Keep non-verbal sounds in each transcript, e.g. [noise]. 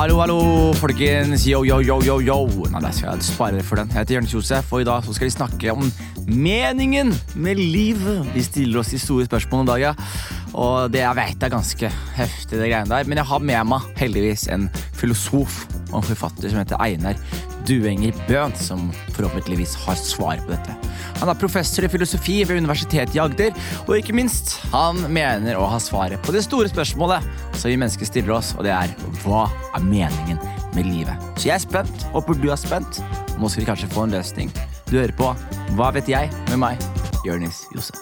Hallo, hallo, folkens. Yo, yo, yo, yo, yo. Nei, der skal jeg spare for den. Jeg heter Jonis Josef, og i dag skal vi snakke om meningen med livet. Vi stiller oss de store spørsmålene i dag, ja. og det jeg vet er ganske heftig, det greiene der. Men jeg har med meg heldigvis en filosof og en forfatter som heter Einar Duenger Bøhn, som forhåpentligvis har svar på dette. Han er professor i filosofi ved Universitetet i Agder, og ikke minst, han mener å ha svaret på det store spørsmålet som vi mennesker stiller oss, og det er hva er meningen med livet? Så jeg er spent. Håper du er spent. Nå skal vi kanskje få en løsning. Du hører på Hva vet jeg? med meg, Jonis Josef.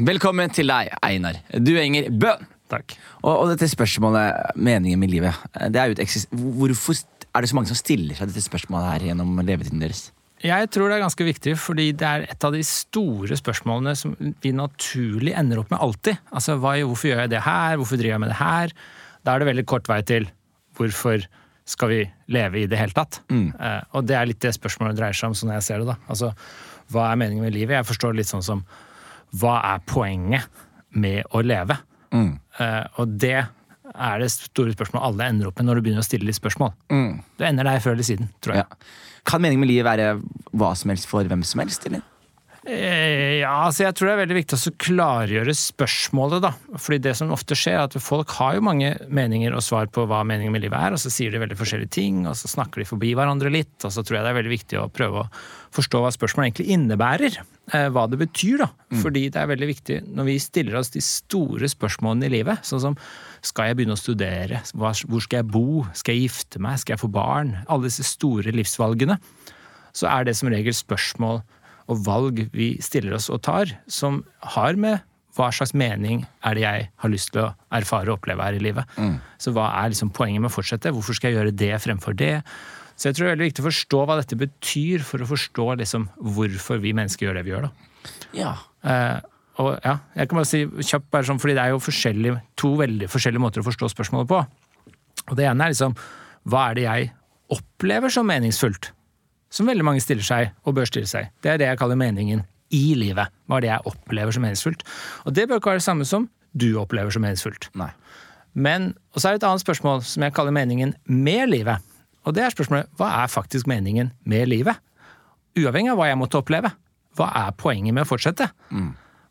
Velkommen til deg, Einar Du henger Bøhn. Takk. Og, og dette spørsmålet, meningen med livet, det er jo et eksist... Hvorfor er det så mange som stiller seg dette spørsmålet her gjennom levetiden deres? Jeg tror det er ganske viktig, fordi det er et av de store spørsmålene som vi naturlig ender opp med alltid. Altså, hva, Hvorfor gjør jeg det her? Hvorfor driver jeg med det her? Da er det veldig kort vei til hvorfor skal vi leve i det hele tatt? Eh, og det er litt det spørsmålet dreier seg om, sånn jeg ser det. da. Altså, Hva er meningen med livet? Jeg forstår det litt sånn som hva er poenget med å leve? Eh, og det er det store spørsmål alle ender opp med når du begynner å stille litt spørsmål. Du ender der før eller siden, tror jeg. Ja. Kan meningen med livet være hva som helst for hvem som helst? eller? Eh, Ja, altså jeg tror det er veldig viktig å så klargjøre spørsmålet, da. Fordi det som ofte skjer, er at folk har jo mange meninger og svar på hva meningen med livet er, og så sier de veldig forskjellige ting, og så snakker de forbi hverandre litt, og så tror jeg det er veldig viktig å prøve å forstå hva spørsmålet egentlig innebærer. eh, Hva det betyr, da. Fordi det er veldig viktig når vi stiller oss de store spørsmålene i livet, sånn som skal jeg begynne å studere, hvor skal jeg bo, skal jeg gifte meg, skal jeg få barn? Alle disse store livsvalgene så er det som regel spørsmål og valg vi stiller oss og tar, som har med hva slags mening er det jeg har lyst til å erfare og oppleve her i livet. Så hva er liksom poenget med å fortsette? Hvorfor skal jeg gjøre det fremfor det? Så jeg tror det er veldig viktig å forstå hva dette betyr, for å forstå liksom hvorfor vi mennesker gjør det vi gjør. da. Ja. Eh, og ja, jeg kan bare si kjapt, bare sånn, fordi det er jo to veldig forskjellige måter å forstå spørsmålet på. Og det ene er liksom, hva er det jeg opplever som meningsfullt? Som veldig mange stiller seg, og bør stille seg. Det er det jeg kaller meningen i livet. Hva er det jeg opplever som meningsfullt? Og det bør ikke være det samme som du opplever som meningsfullt. Nei. Men, og så er det et annet spørsmål som jeg kaller meningen med livet. Og det er spørsmålet, hva er faktisk meningen med livet? Uavhengig av hva jeg måtte oppleve. Hva er poenget med å fortsette?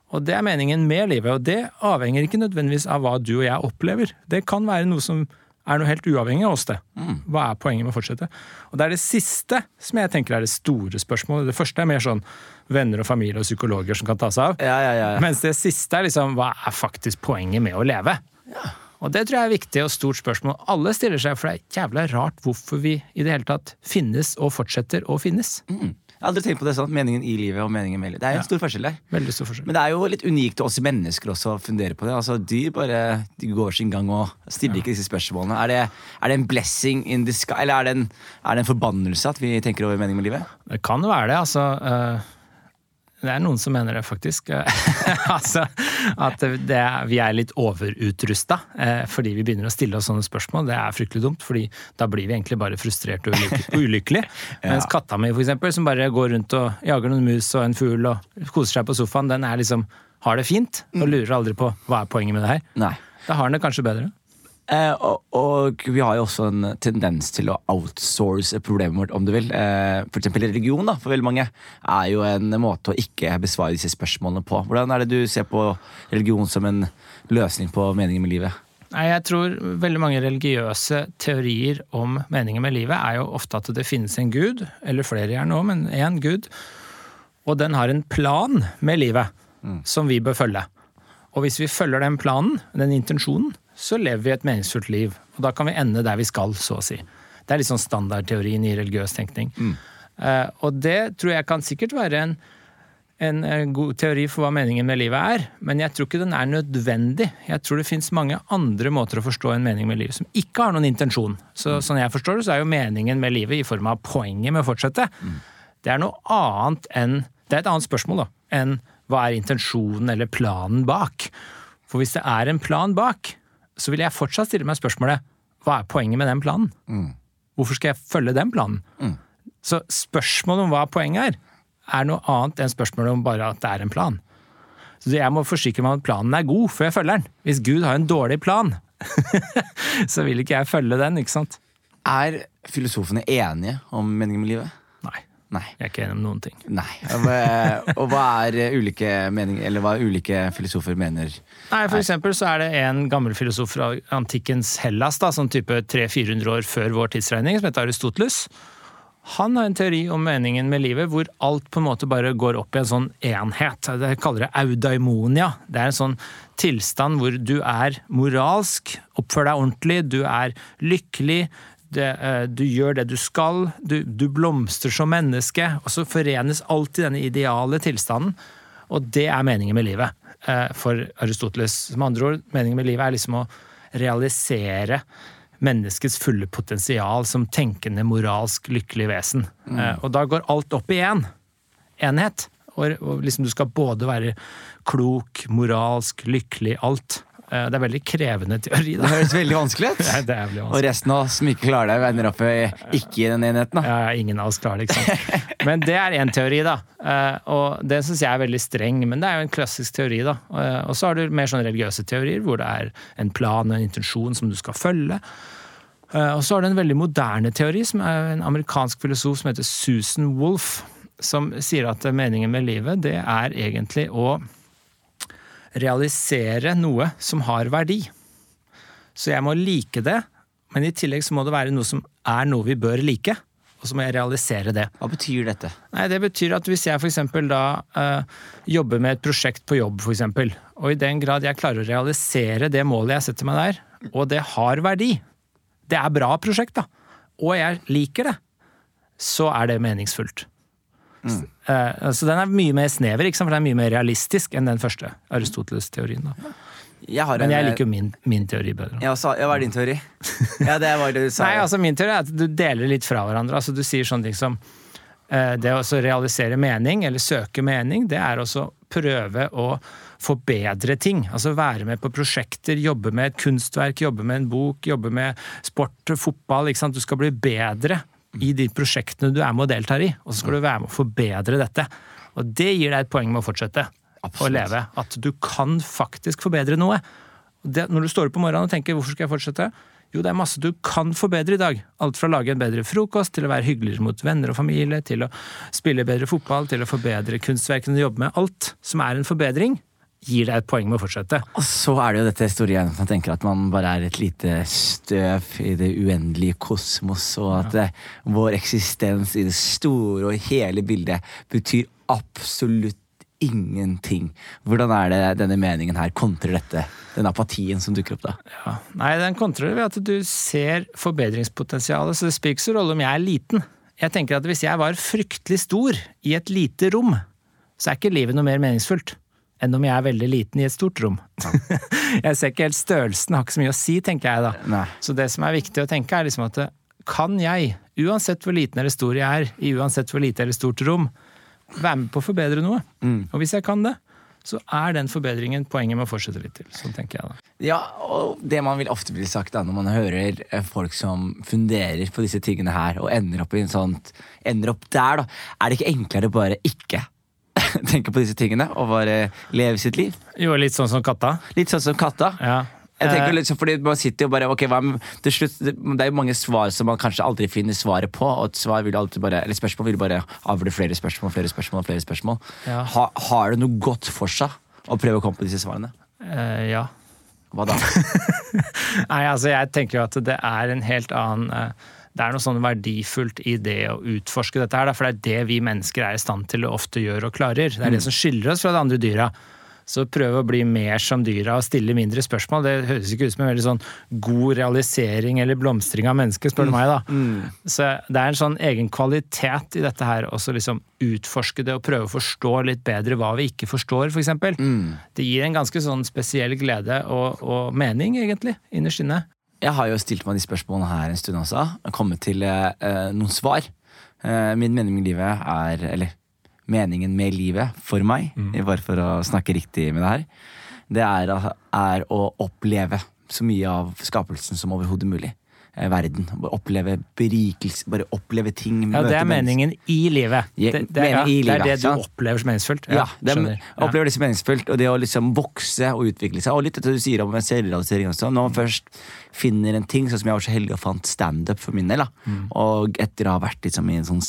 Og det er meningen med livet, og det avhenger ikke nødvendigvis av hva du og jeg opplever. Det kan være noe som er noe helt uavhengig av oss, det. Hva er poenget med å fortsette? Og det er det siste som jeg tenker er det store spørsmålet. Det første er mer sånn venner og familie og psykologer som kan ta seg av. Ja, ja, ja. ja. Mens det siste er liksom hva er faktisk poenget med å leve? Og det tror jeg er viktig og stort spørsmål. Alle stiller seg, for det er jævla rart hvorfor vi i det hele tatt finnes og fortsetter å finnes. Mm. Jeg har aldri tenkt på det sånn. Meningen i livet og meningen med livet. Det er jo en stor forskjell der. Veldig stor forskjell. Men det er jo litt unikt til oss mennesker også å fundere på det. Altså, Dyr bare de går sin gang og stiller ikke disse spørsmålene. Er det, er det en blessing in the sky, eller er det, en, er det en forbannelse at vi tenker over meningen med livet? Det kan være det, altså. eh, Det er noen som mener det, faktisk. [laughs] altså, at det, vi er litt overutrusta eh, fordi vi begynner å stille oss sånne spørsmål. Det er fryktelig dumt, fordi da blir vi egentlig bare frustrerte og ulykkelige. [laughs] ja. Mens katta mi, for eksempel, som bare går rundt og jager noen mus og en fugl og koser seg på sofaen, den er liksom har det fint og lurer aldri på hva er poenget med det her. Nei. Da har den det kanskje bedre. Eh, og, og vi har jo også en tendens til å outsource problemet vårt, om du vil. Eh, for eksempel religion, da, for veldig mange, er jo en måte å ikke besvare disse spørsmålene på. Hvordan er det du ser på religion som en løsning på meningen med livet? Nei, jeg tror veldig mange religiøse teorier om meningen med livet er jo ofte at det finnes en gud, eller flere gjerne òg, men én gud, og den har en plan med livet som vi bør følge. Og hvis vi følger den planen, den intensjonen, så lever vi et meningsfullt liv. Og da kan vi ende der vi skal, så å si. Det er litt sånn standardteorien i religiøs tenkning. Eh, og det tror jeg kan sikkert være en, en eh, god teori for hva meningen med livet er, men jeg tror ikke den er nødvendig. Jeg tror det fins mange andre måter å forstå en mening med livet som ikke har noen intensjon. Så sånn jeg forstår det, så er jo meningen med livet i form av poenget med å fortsette. Det er noe annet enn Det er et annet spørsmål, da, enn hva er intensjonen eller planen bak? For hvis det er en plan bak, så vil jeg fortsatt stille meg spørsmålet hva er poenget med den planen? Hvorfor skal jeg følge den planen? Så spørsmålet om hva poenget er, er noe annet enn spørsmålet om bare at det er en plan. Så jeg må forsikre meg om at planen er god før jeg følger den. Hvis Gud har en dårlig plan, [laughs] så vil ikke jeg følge den, ikke sant? Er filosofene enige om meningen med livet? Nei. Jeg er ikke enig om noen ting. Nei. Og hva- Og hva er eh, ulike meninger, eller hva ulike filosofer mener? Nei, For eksempel så er det en gammel filosof fra antikkens Hellas, da, sånn type 300-400 år før vår tidsregning, som heter Aristoteles. Han har en teori om meningen med livet hvor alt på en måte bare går opp i en sånn enhet. Det kaller det audaimonia. Det er en sånn tilstand hvor du er moralsk, oppfører deg ordentlig, du er lykkelig, det, eh, du gjør det du skal, du, du blomstrer som menneske, og så forenes alt i denne ideale tilstanden. Og det er meningen med livet eh, for Aristoteles. Med andre ord, meningen med livet er liksom å realisere menneskets fulle potensial som tenkende, moralsk, lykkelig vesen. Mm. Og da går alt opp i én enhet. Og, og liksom du skal både være klok, moralsk, lykkelig, alt. Eh, Det er veldig krevende teori, Da. Det høres veldig vanskelig ut. [laughs] Ja, det veldig Og resten av oss som ikke klarer det, ender opp ikke i den enheten. da. Ja, ingen av oss klarer det, ikke sant. [laughs] Men det er én teori, da. Eh, Og det syns jeg er veldig streng, men det er jo en klassisk teori, da. Eh, Og så har du mer sånn religiøse teorier, hvor det er en plan og en intensjon som du skal følge. Og så har du en veldig moderne teori, som er en amerikansk filosof som heter Susan Wolff, som sier at meningen med livet, det er egentlig å realisere noe som har verdi. Så jeg må like det, men i tillegg så må det være noe som er noe vi bør like. Og så må jeg realisere det. Hva betyr dette? Nei, Det betyr at hvis jeg f.eks. da eh, jobber med et prosjekt på jobb, for eksempel, og i den grad jeg klarer å realisere det målet jeg setter meg der, og det har verdi, det er bra prosjekt, da, og jeg liker det, så er det meningsfullt. Eh, så den er mye mer snever, for den er mye mer realistisk enn den første Aristoteles-teorien. da. Jeg har Men jeg liker jo min, min teori bedre. Ja, også, ja, Hva er din teori? [laughs] Ja, det var det du sa. Nei, altså Min teori er at du deler litt fra hverandre. Altså Du sier sånne ting som eh, Det å realisere mening, eller søke mening, det er også prøve å forbedre ting. Altså være med på prosjekter, jobbe med et kunstverk, jobbe med en bok, jobbe med sport, fotball. ikke sant? Du skal bli bedre i de prosjektene du er med og deltar i, og så skal du være med å forbedre dette. Og det gir deg et poeng med å fortsette å leve. At du kan faktisk forbedre noe. Det, når du står opp om morgenen og tenker 'hvorfor skal jeg fortsette'? Jo, det er masse du kan forbedre i dag. Alt fra å lage en bedre frokost, til å være hyggeligere mot venner og familie, til å spille bedre fotball, til å forbedre kunstverkene du jobber med. Alt som er en forbedring, gir deg et poeng med å fortsette. Og så er det jo dette store som tenker at man bare er et lite støv i det uendelige kosmos, og at ja. vår eksistens i det store og hele bildet betyr absolutt ingenting. Hvordan er det denne meningen her kontrer dette? Den apatien som dukker opp da? Ja. Nei, den kontrer ved at du ser forbedringspotensialet, så det spiller ikke så rolle om jeg er liten. Jeg tenker at hvis jeg var fryktelig stor i et lite rom, så er ikke livet noe mer meningsfullt enn om jeg er veldig liten i et stort rom. [laughs] jeg ser ikke helt størrelsen, har ikke så mye å si, tenker jeg da. Nei. Så det som er viktig å tenke, er liksom at kan jeg, uansett hvor liten eller stor jeg er, i uansett hvor lite eller stort rom, være med på å forbedre noe? Og hvis jeg kan det, så er den forbedringen poenget med å fortsette litt til. Sånn tenker jeg da. Ja, og det man vil ofte bli sagt da, når man hører eh, folk som funderer på disse tingene her, og ender opp sånt, ender opp der, da, er det ikke enklere bare ikke [laughs] tenke på disse tingene, og bare leve sitt liv? Jo, litt sånn som katta. Litt sånn som katta. Ja. Jeg tenker liksom, fordi Man sitter jo bare ok, hva, til slutt, det, er jo mange svar som man kanskje aldri finner svaret på. Og et svar vil alltid bare, eller spørsmål vil bare avle flere spørsmål flere spørsmål. flere spørsmål Ja. ha, Har det noe godt for seg å prøve å komme på disse svarene? eh, ja. Hva da? [laughs] Nei, altså jeg tenker jo at det er en helt annen eh, Det er noe sånn verdifullt i det å utforske dette her, for det er det vi mennesker er i stand til å ofte gjøre og klarer. Det er det som skiller oss fra de andre dyra. Så prøve å bli mer som dyra og stille mindre spørsmål, det høres ikke ut som en veldig sånn god realisering eller blomstring av mennesket, spør du meg, da. Så det er en sånn egen kvalitet i dette her, også liksom utforske det og prøve å forstå litt bedre hva vi ikke forstår, f.eks. eksempel. Det gir en ganske sånn spesiell glede og, og mening, egentlig, innerst inne. Jeg har jo stilt meg de spørsmålene her en stund også. og Kommet til eh, eh, noen svar. Eh, min mening med livet er Eller meningen med livet for meg, bare for å snakke riktig med det her, det er, er å oppleve så mye av skapelsen som overhodet mulig. Eh, verden. Bare oppleve berikelse, bare oppleve ting. Ja, det er mennesker. meningen i livet. Ja, Det, det, er- ja, i livet det er det du opplever som meningsfullt. Ja, det er, skjønner. opplever det som meningsfullt, og det å liksom vokse og utvikle seg. Og litt det du sier om selvrealisering også. Når man først finner en ting, sånn som jeg var så heldig og fant standup for min del. Mm. og etter å ha vært liksom i en sånn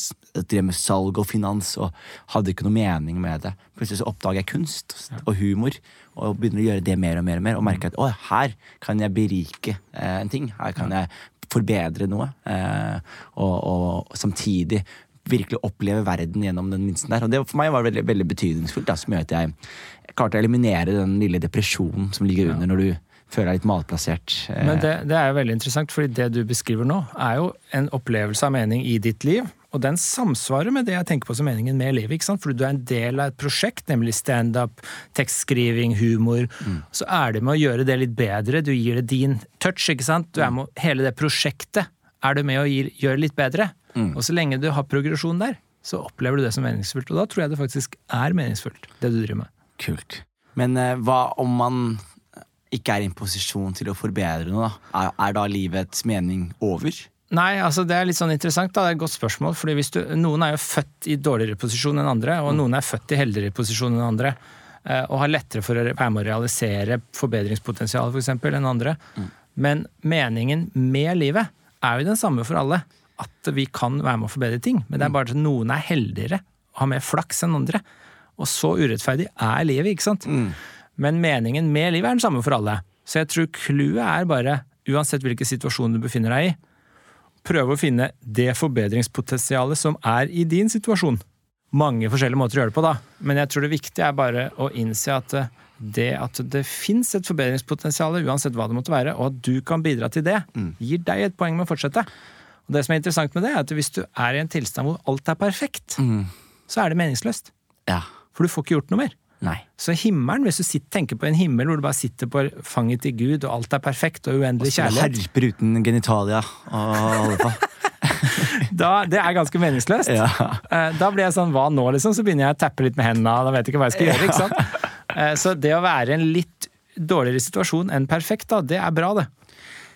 drev med salg og finans og hadde ikke noe mening med det, plutselig så oppdager jeg kunst og humor, og begynner å gjøre det mer og mer og mer, og merker at å, her kan jeg berike eh, en ting. Her kan jeg forbedre noe. Eh, og, og samtidig virkelig oppleve verden gjennom den minsten der. Og det for meg var veldig, veldig betydningsfullt, da, som gjør at jeg klarte å eliminere den lille depresjonen som ligger under når du føler deg litt malplassert. Eh, Men det, det er jo veldig interessant, fordi det du beskriver nå, er jo en opplevelse av mening i ditt liv. Og den samsvarer med det jeg tenker på som meningen med livet. ikke sant? Fordi du er en del av et prosjekt, nemlig standup, tekstskriving, humor. Så er det med å gjøre det litt bedre. Du gir det din touch. ikke sant? Du er med, Hele det prosjektet er du med å gjøre gjøre litt bedre. Og så lenge du har progresjon der, så opplever du det som meningsfullt. Og da tror jeg det faktisk er meningsfullt, det du driver med. Kult. Men eh, hva om man ikke er i en posisjon til å forbedre noe? da? Er, er da livets mening over? Nei, altså det er litt sånn interessant. da, Det er et godt spørsmål. fordi hvis du, Noen er jo født i dårligere posisjon enn andre, og noen er født i heldigere posisjon enn andre. eh, Og har lettere for å være med å realisere forbedringspotensialet for eksempel, enn andre. Men meningen med livet er jo den samme for alle. At vi kan være med å forbedre ting. Men det er bare at noen er heldigere og har mer flaks enn andre. Og så urettferdig er livet, ikke sant? Men meningen med livet er den samme for alle. Så jeg tror clouet er bare, uansett hvilken situasjon du befinner deg i, prøve å finne det forbedringspotensialet som er i din situasjon. Mange forskjellige måter å gjøre det på, da. Men jeg tror det viktige er bare å innse at eh, det at det fins et forbedringspotensial, uansett hva det måtte være, og at du kan bidra til det, gir deg et poeng med å fortsette. Og det som er interessant med det, er at hvis du er i en tilstand hvor alt er perfekt, så er det meningsløst. Ja. For du får ikke gjort noe mer. Nei. Så himmelen, hvis du sitter, tenker på en himmel hvor du bare sitter på fanget til Gud, og alt er perfekt og uendelig kjærlighet, Herper uten genitalia og holde på. [laughs] da, det er ganske meningsløst. Ja. Eh, Da blir jeg sånn, hva nå, liksom? Så begynner jeg å tappe litt med hendene, da vet jeg ikke hva jeg skal gjøre. ikke sant? Eh, Så det å være i en litt dårligere situasjon enn perfekt, da, det er bra, det.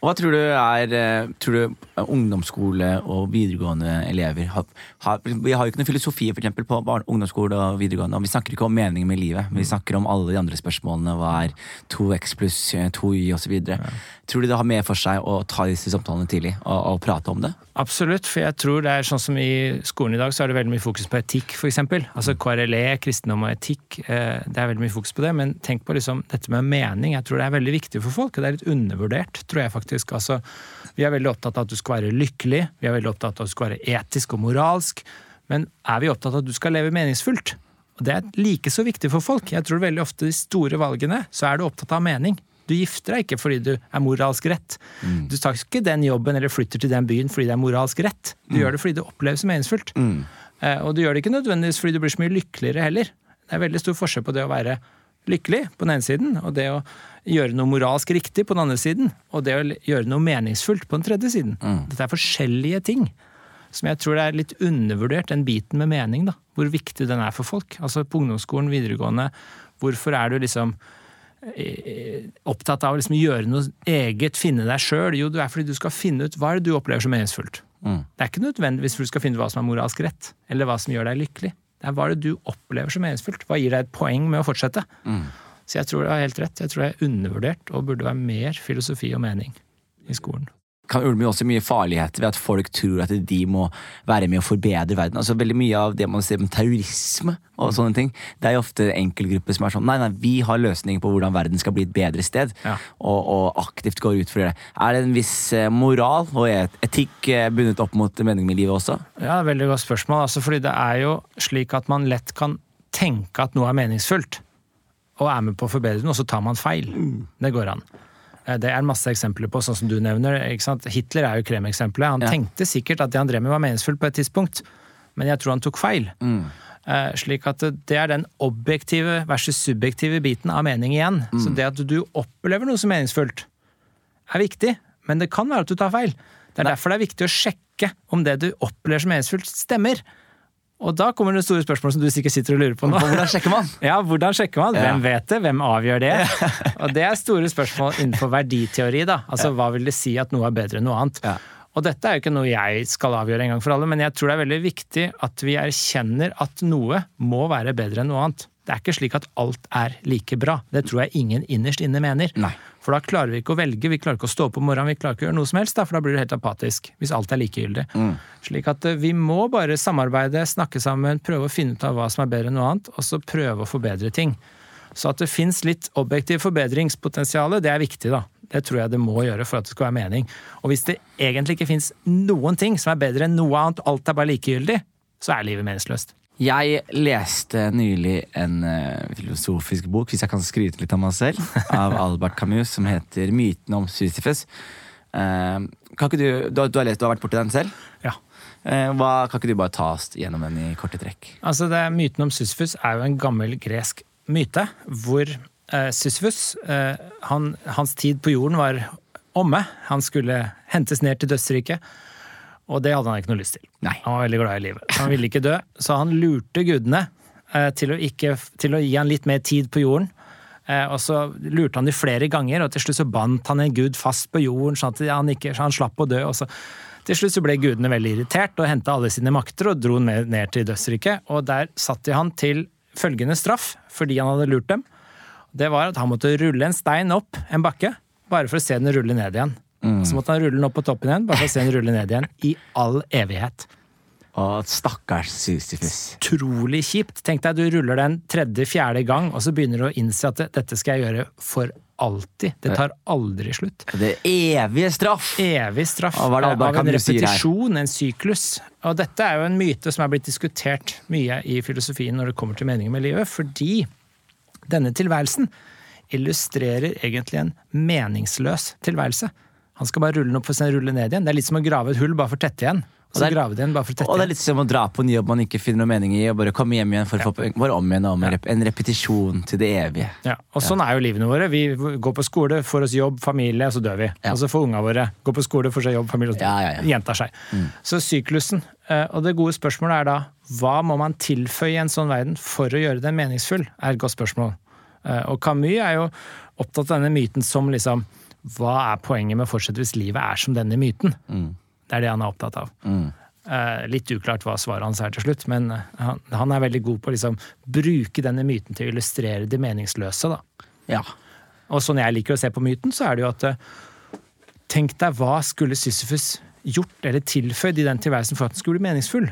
Og hva tror du er eh, Tror du ungdomsskole og videregående elever har, har, Vi har jo ikke noen filosofi for eksempel, på ungdomsskole og videregående. og Vi snakker ikke om meningen med livet. Vi snakker om alle de andre spørsmålene. Hva er 2x pluss 2y osv. Tror du det har mer for seg å ta disse samtalene tidlig og, og prate om det? Absolutt, for jeg tror det er sånn som i skolen i dag, så er det veldig mye fokus på etikk, f.eks. Altså KRLE, kristendom og etikk. eh, Det er veldig mye fokus på det, men tenk på liksom dette med mening. Jeg tror det er veldig viktig for folk, og det er litt undervurdert, tror jeg faktisk. Altså, vi er veldig opptatt av at du skal være lykkelig, vi er veldig opptatt av at du skal være etisk og moralsk, men er vi opptatt av at du skal leve meningsfullt? Og det er like så viktig for folk. Jeg tror veldig ofte de store valgene, så er du opptatt av mening. Du gifter deg ikke fordi du er moralsk rett. Du tar ikke den jobben eller flytter til den byen fordi det er moralsk rett. Du gjør det fordi det oppleves som meningsfullt. Eh, Og du gjør det ikke nødvendigvis fordi du blir så mye lykkeligere heller. Det er veldig stor forskjell på det å være lykkelig på den ene siden, og det å gjøre noe moralsk riktig på den andre siden, og det å gjøre noe meningsfullt på den tredje siden. Dette er forskjellige ting. Som jeg tror er litt undervurdert, den biten med mening. da, Hvor viktig den er for folk. Altså På ungdomsskolen, videregående, hvorfor er du liksom eh, opptatt av å liksom gjøre noe eget, finne deg sjøl? Jo, det er fordi du skal finne ut hva er det du opplever som meningsfullt. Det er ikke nødvendigvis for du skal finne ut hva som er moralsk rett, eller hva som gjør deg lykkelig. Det er hva er det du opplever som meningsfullt. Hva gir deg et poeng med å fortsette? Så jeg tror du har helt rett. Jeg tror det er undervurdert og burde være mer filosofi og mening i skolen. Kan ulme også mye farligheter ved at folk tror at de må være med å forbedre verden. Altså Veldig mye av det man ser om terrorisme og sånne ting, det er jo ofte enkeltgrupper som er sånn Nei, nei, vi har løsninger på hvordan verden skal bli et bedre sted, Ja. og, og aktivt går ut for det. Er det en viss eh, moral og etikk eh, bundet opp mot meningen med livet også? Ja, Veldig godt spørsmål. Altså, fordi det er jo slik at man lett kan tenke at noe er meningsfullt, og er med på å forbedre noe, og så tar man feil. Det går an. Eh, Det er masse eksempler på, sånn som du nevner. Hitler er jo kremeksempelet. Han Ja. tenkte sikkert at det han drev med var meningsfullt på et tidspunkt, men jeg tror han tok feil. Eh, slik at det er den objektive versus subjektive biten av mening igjen. Så det at du opplever noe som meningsfullt, er viktig, men det kan være at du tar feil. Det er derfor det er viktig å sjekke om det du opplever som meningsfullt, stemmer. Og da kommer det store spørsmålet som du sikkert sitter og lurer på nå. Hvordan sjekker man? [laughs] Ja, hvordan sjekker man? Ja. Hvem vet det? Hvem avgjør det? [laughs] Og det er store spørsmål innenfor verditeori, da. Altså hva vil det si at noe er bedre enn noe annet? Og dette er jo ikke noe jeg skal avgjøre en gang for alle, men jeg tror det er veldig viktig at vi erkjenner at noe må være bedre enn noe annet. Det er ikke slik at alt er like bra. Det tror jeg ingen innerst inne mener. Nei. For da klarer vi ikke å velge, vi klarer ikke å stå opp om morgenen, vi klarer ikke å gjøre noe som helst, da, for da blir det helt apatisk. Hvis alt er likegyldig. Slik at eh, vi må bare samarbeide, snakke sammen, prøve å finne ut av hva som er bedre enn noe annet, og så prøve å forbedre ting. Så at det fins litt objektiv forbedringspotensial, det er viktig, da. Det tror jeg det må gjøre for at det skal være mening. Og hvis det egentlig ikke fins noen ting som er bedre enn noe annet, alt er bare likegyldig, så er livet meningsløst. Jeg leste nylig en eh, filosofisk bok, hvis jeg kan skryte litt av meg selv, [laughs] av Albert Camus, som heter 'Myten om Sisyfus'. Eh, kan ikke du, du, du har lest, du har vært borti den selv? Ja. Eh, hva, kan ikke du bare ta oss gjennom den i korte trekk? Altså det, Myten om Sisyfus er jo en gammel gresk myte, hvor eh, Sisyfus, han, hans tid på jorden var omme. Han skulle hentes ned til dødsriket, og det hadde han ikke noe lyst til. Nei. Han var veldig glad i livet. Han ville ikke dø, så han lurte gudene eh, til å, ikke, til å gi han litt mer tid på jorden. Eh, og så lurte han de flere ganger, og til slutt så bandt han en gud fast på jorden, sånn at han, ikke, så han slapp å dø. og så til slutt så ble gudene veldig irritert og henta alle sine makter og dro ned, ned til dødsriket. Og der satte de han til følgende straff fordi han hadde lurt dem. Det var at han måtte rulle en stein opp en bakke, bare for å se den rulle ned igjen. Og så måtte han rulle den opp på toppen igjen, bare for å se den rulle ned igjen. I all evighet. Og stakkars Sisyfus. Utrolig kjipt. Tenk deg du ruller den tredje-fjerde gang, og så begynner du å innse at dette skal jeg gjøre for alltid. Det tar aldri slutt. Det er evige straff! Evig straff Og hva er det Albert av en repetisjon, en syklus. Og dette er jo en myte som er blitt diskutert mye i filosofien når det kommer til meningen med livet, fordi denne tilværelsen illustrerer egentlig en meningsløs tilværelse. Han skal bare rulle den opp for å rulle ned igjen. Det er litt som å grave et hull bare for å tette igjen. Og det er- igjen bare for tette Og det er litt som å dra på en jobb man ikke finner noe mening i, og bare komme hjem igjen for å få bare om igjen og om igjen. En repetisjon til det evige. Ja, og sånn er jo livene våre. Vi går på skole, får oss jobb, familie, og så dør vi. Ja. Og så får unga våre gå på skole, får seg jobb, familie, og så Ja, ja, ja. gjentar seg. Så syklusen. eh, Og det gode spørsmålet er da hva må man tilføye i en sånn verden for å gjøre den meningsfull? er et godt spørsmål. Eh, Og Camus er jo opptatt av denne myten som liksom Hva er poenget med å fortsette hvis livet er som denne myten? Det er det han er opptatt av. Eh, Litt uklart hva svaret hans er til slutt, men eh, han, han er veldig god på å liksom bruke denne myten til å illustrere det meningsløse. da. Ja. Og sånn jeg liker å se på myten, så er det jo at eh, Tenk deg hva skulle Sisyfus gjort eller tilføyd i den tilværelsen for at den skulle bli meningsfull?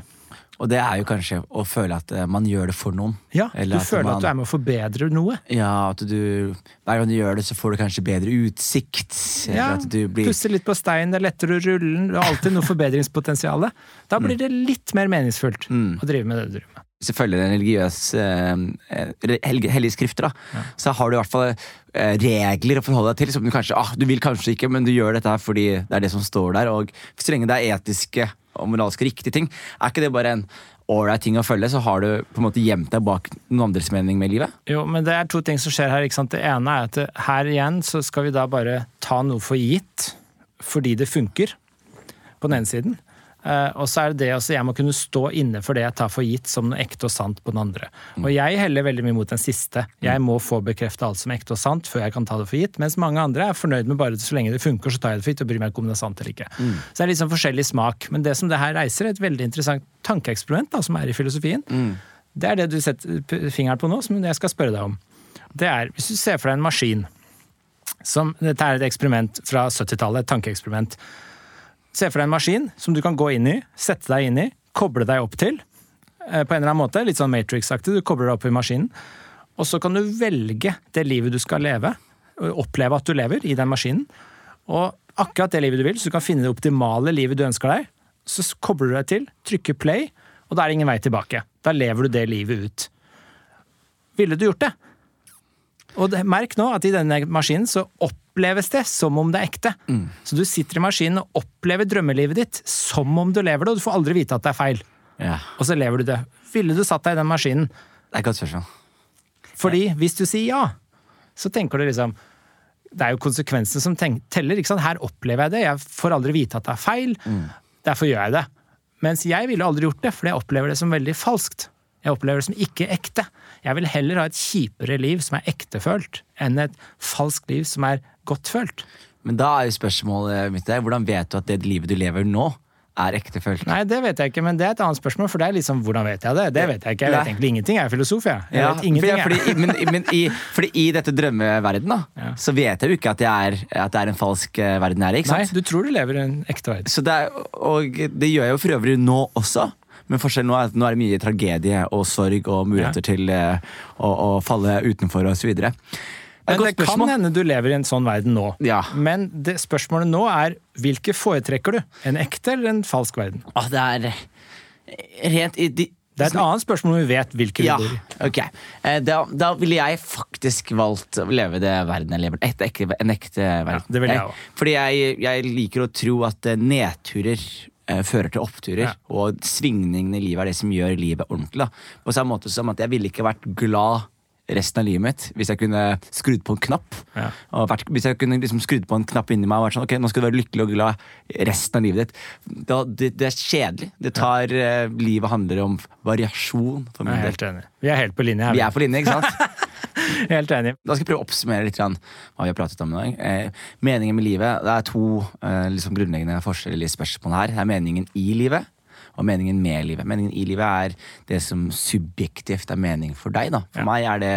Og det er jo kanskje å føle at eh, man gjør det for noen. Ja, Eller Du føler man- at du er med å forbedre noe. Ja, at du Hver gang du gjør det, så får du kanskje bedre utsikt. Ja, at du blir Pusse litt på steinen, det er lettere å rulle den. Det er alltid noe forbedringspotensial. Da blir det litt mer meningsfullt å drive med det du driver med. Hvis du følger en religiøs eh, hellige, skrifter, da, så har du i hvert fall eh, regler å forholde deg til. Som du kanskje ah, du vil kanskje ikke, men du gjør dette her fordi det er det som står der. Og så lenge det er etiske og moralsk riktig ting, er ikke det bare en ålreit ting å følge, så har du på en måte gjemt deg bak noen andres mening med livet? Jo, men det er to ting som skjer her. ikke sant? Det ene er at her igjen så skal vi da bare ta noe for gitt fordi det funker, på den ene siden. Eh, og så er det det også, jeg må kunne stå inne for det jeg tar for gitt som noe ekte og sant på den andre. Og jeg heller veldig mye mot den siste. Jeg må få bekrefta alt som ekte og sant før jeg kan ta det for gitt, mens mange andre er fornøyd med bare så lenge det funker, så tar jeg det for gitt og bryr meg ikke om det er sant eller ikke. Så det er litt sånn forskjellig smak. Men det som det her reiser, er et veldig interessant tankeeksperiment som er i filosofien. Det er det du setter fingeren på nå, som jeg skal spørre deg om. Det er, hvis du ser for deg en maskin som, Dette er et eksperiment fra 70-tallet, et tankeeksperiment. Se for deg en maskin som du kan gå inn i, sette deg inn i, koble deg opp til. eh, På en eller annen måte, Litt sånn Matrix-aktig. Du kobler deg opp i maskinen. Og så kan du velge det livet du skal leve. Oppleve at du lever i den maskinen. Og akkurat det livet du vil, så du kan finne det optimale livet du ønsker deg. Så kobler du deg til, trykker play, og da er det ingen vei tilbake. Da lever du det livet ut. Ville du gjort det? Og merk nå at i denne maskinen så oppleves det som om det er ekte. Så du sitter i maskinen og opplever drømmelivet ditt som om du lever det, og du får aldri vite at det er feil. Ja. Og så lever du det. Ville du satt deg i den maskinen? Det er godt spørsmål. Fordi hvis du sier ja, så tenker du liksom Det er jo konsekvensene som teller. ikke sant? Her opplever jeg det. Jeg får aldri vite at det er feil. Derfor gjør jeg det. Mens jeg ville aldri gjort det, for jeg opplever det som veldig falskt. Jeg opplever det som ikke ekte. Jeg vil heller ha et kjipere liv som er ektefølt, enn et falskt liv som er godtfølt. Men da er jo spørsmålet mitt der, hvordan vet du at det livet du lever nå, er ektefølt? Nei, det vet jeg ikke, men det er et annet spørsmål, for det er liksom hvordan vet jeg det? Det vet jeg ikke. Jeg vet Nei. egentlig ingenting. Jeg er filosof, jeg. Jeg Ja, vet ingenting, fordi, jeg. fordi, men, men i, fordi i dette drømmeverden da, Ja. så vet jeg jo ikke at, jeg er, at det er en falsk eh, verden her, ikke sant? Nei, du tror du lever i en ekte verden. Så det er, og det gjør jeg jo for øvrig nå også. Men forskjellen nå er at nå er det mye tragedie og sorg og muligheter til eh, å, å falle utenfor og så videre. Men det det kan hende du lever i en sånn verden nå. Ja. Men det spørsmålet nå er hvilke foretrekker du? En ekte eller en falsk verden? Ah, det er rent i de, Det er et annet spørsmål om vi vet hvilke Ja, vi bor i. ok. Eh, Da, da ville jeg faktisk valgt å leve det verden jeg lever i. ekte, En ekte verden. det vil jeg Eh, også. Fordi jeg, jeg liker å tro at eh, nedturer eh, fører til oppturer. Ja. Og svingningene i livet er det som gjør livet ordentlig. Da. På samme måte som at jeg ville ikke vært glad resten av livet mitt hvis jeg kunne skrudd på en knapp. Ja. Og vært, hvis jeg kunne liksom skrudd på en knapp inni meg og vært sånn Ok, nå skal du være lykkelig og glad resten av livet ditt. Da, det, det er kjedelig. Det tar eh, Livet handler om variasjon. For min del. helt enig. Vi er helt på linje her. Vi er på linje, ikke sant? [laughs] [laughs] Helt enig. Da skal jeg prøve å oppsummere litt hva vi har pratet om i dag. Eh, meningen med livet, det er to eh, liksom grunnleggende forskjellige spørsmål her. Det er meningen i livet og meningen med livet. Meningen i livet er det som subjektivt er mening for deg. Da. For Ja. meg er det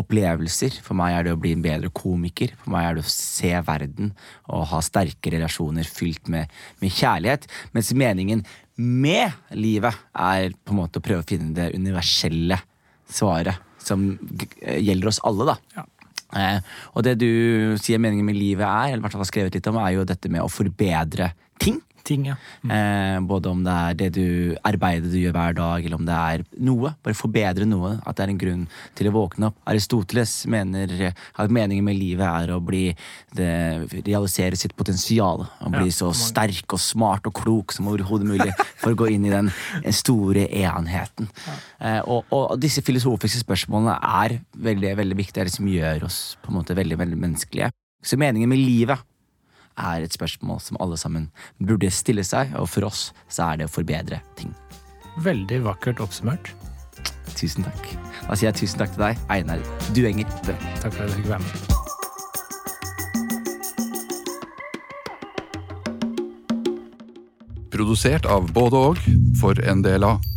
opplevelser. For meg er det å bli en bedre komiker. For meg er det å se verden og ha sterke relasjoner fylt med, med kjærlighet. Mens meningen med livet er på en måte å prøve å finne det universelle svaret som gjelder oss alle. da. Ja. Eh, og det du sier meningen med livet er, eller i hvert fall har skrevet litt om, er jo dette med å forbedre ting. Ting, ja. Eh, både om det er det du arbeidet du gjør hver dag, eller om det er noe. Bare forbedre noe. At det er en grunn til å våkne opp. Aristoteles mener at meningen med livet er å bli det, realisere sitt potensial. Å bli Ja, så mange- sterk og smart og klok som overhodet mulig for å gå inn i den store enheten. Eh, og, og disse filosofiske spørsmålene er veldig, veldig viktige. Det er det som gjør oss på en måte veldig, veldig menneskelige. Så meningen med livet er et spørsmål som alle sammen burde stille seg, og for oss så er det å forbedre ting. Veldig vakkert oppsummert. Tusen takk. Da sier jeg tusen takk til deg, Einar Duenger. Takk for at du fikk være med. Produsert av både og for en del av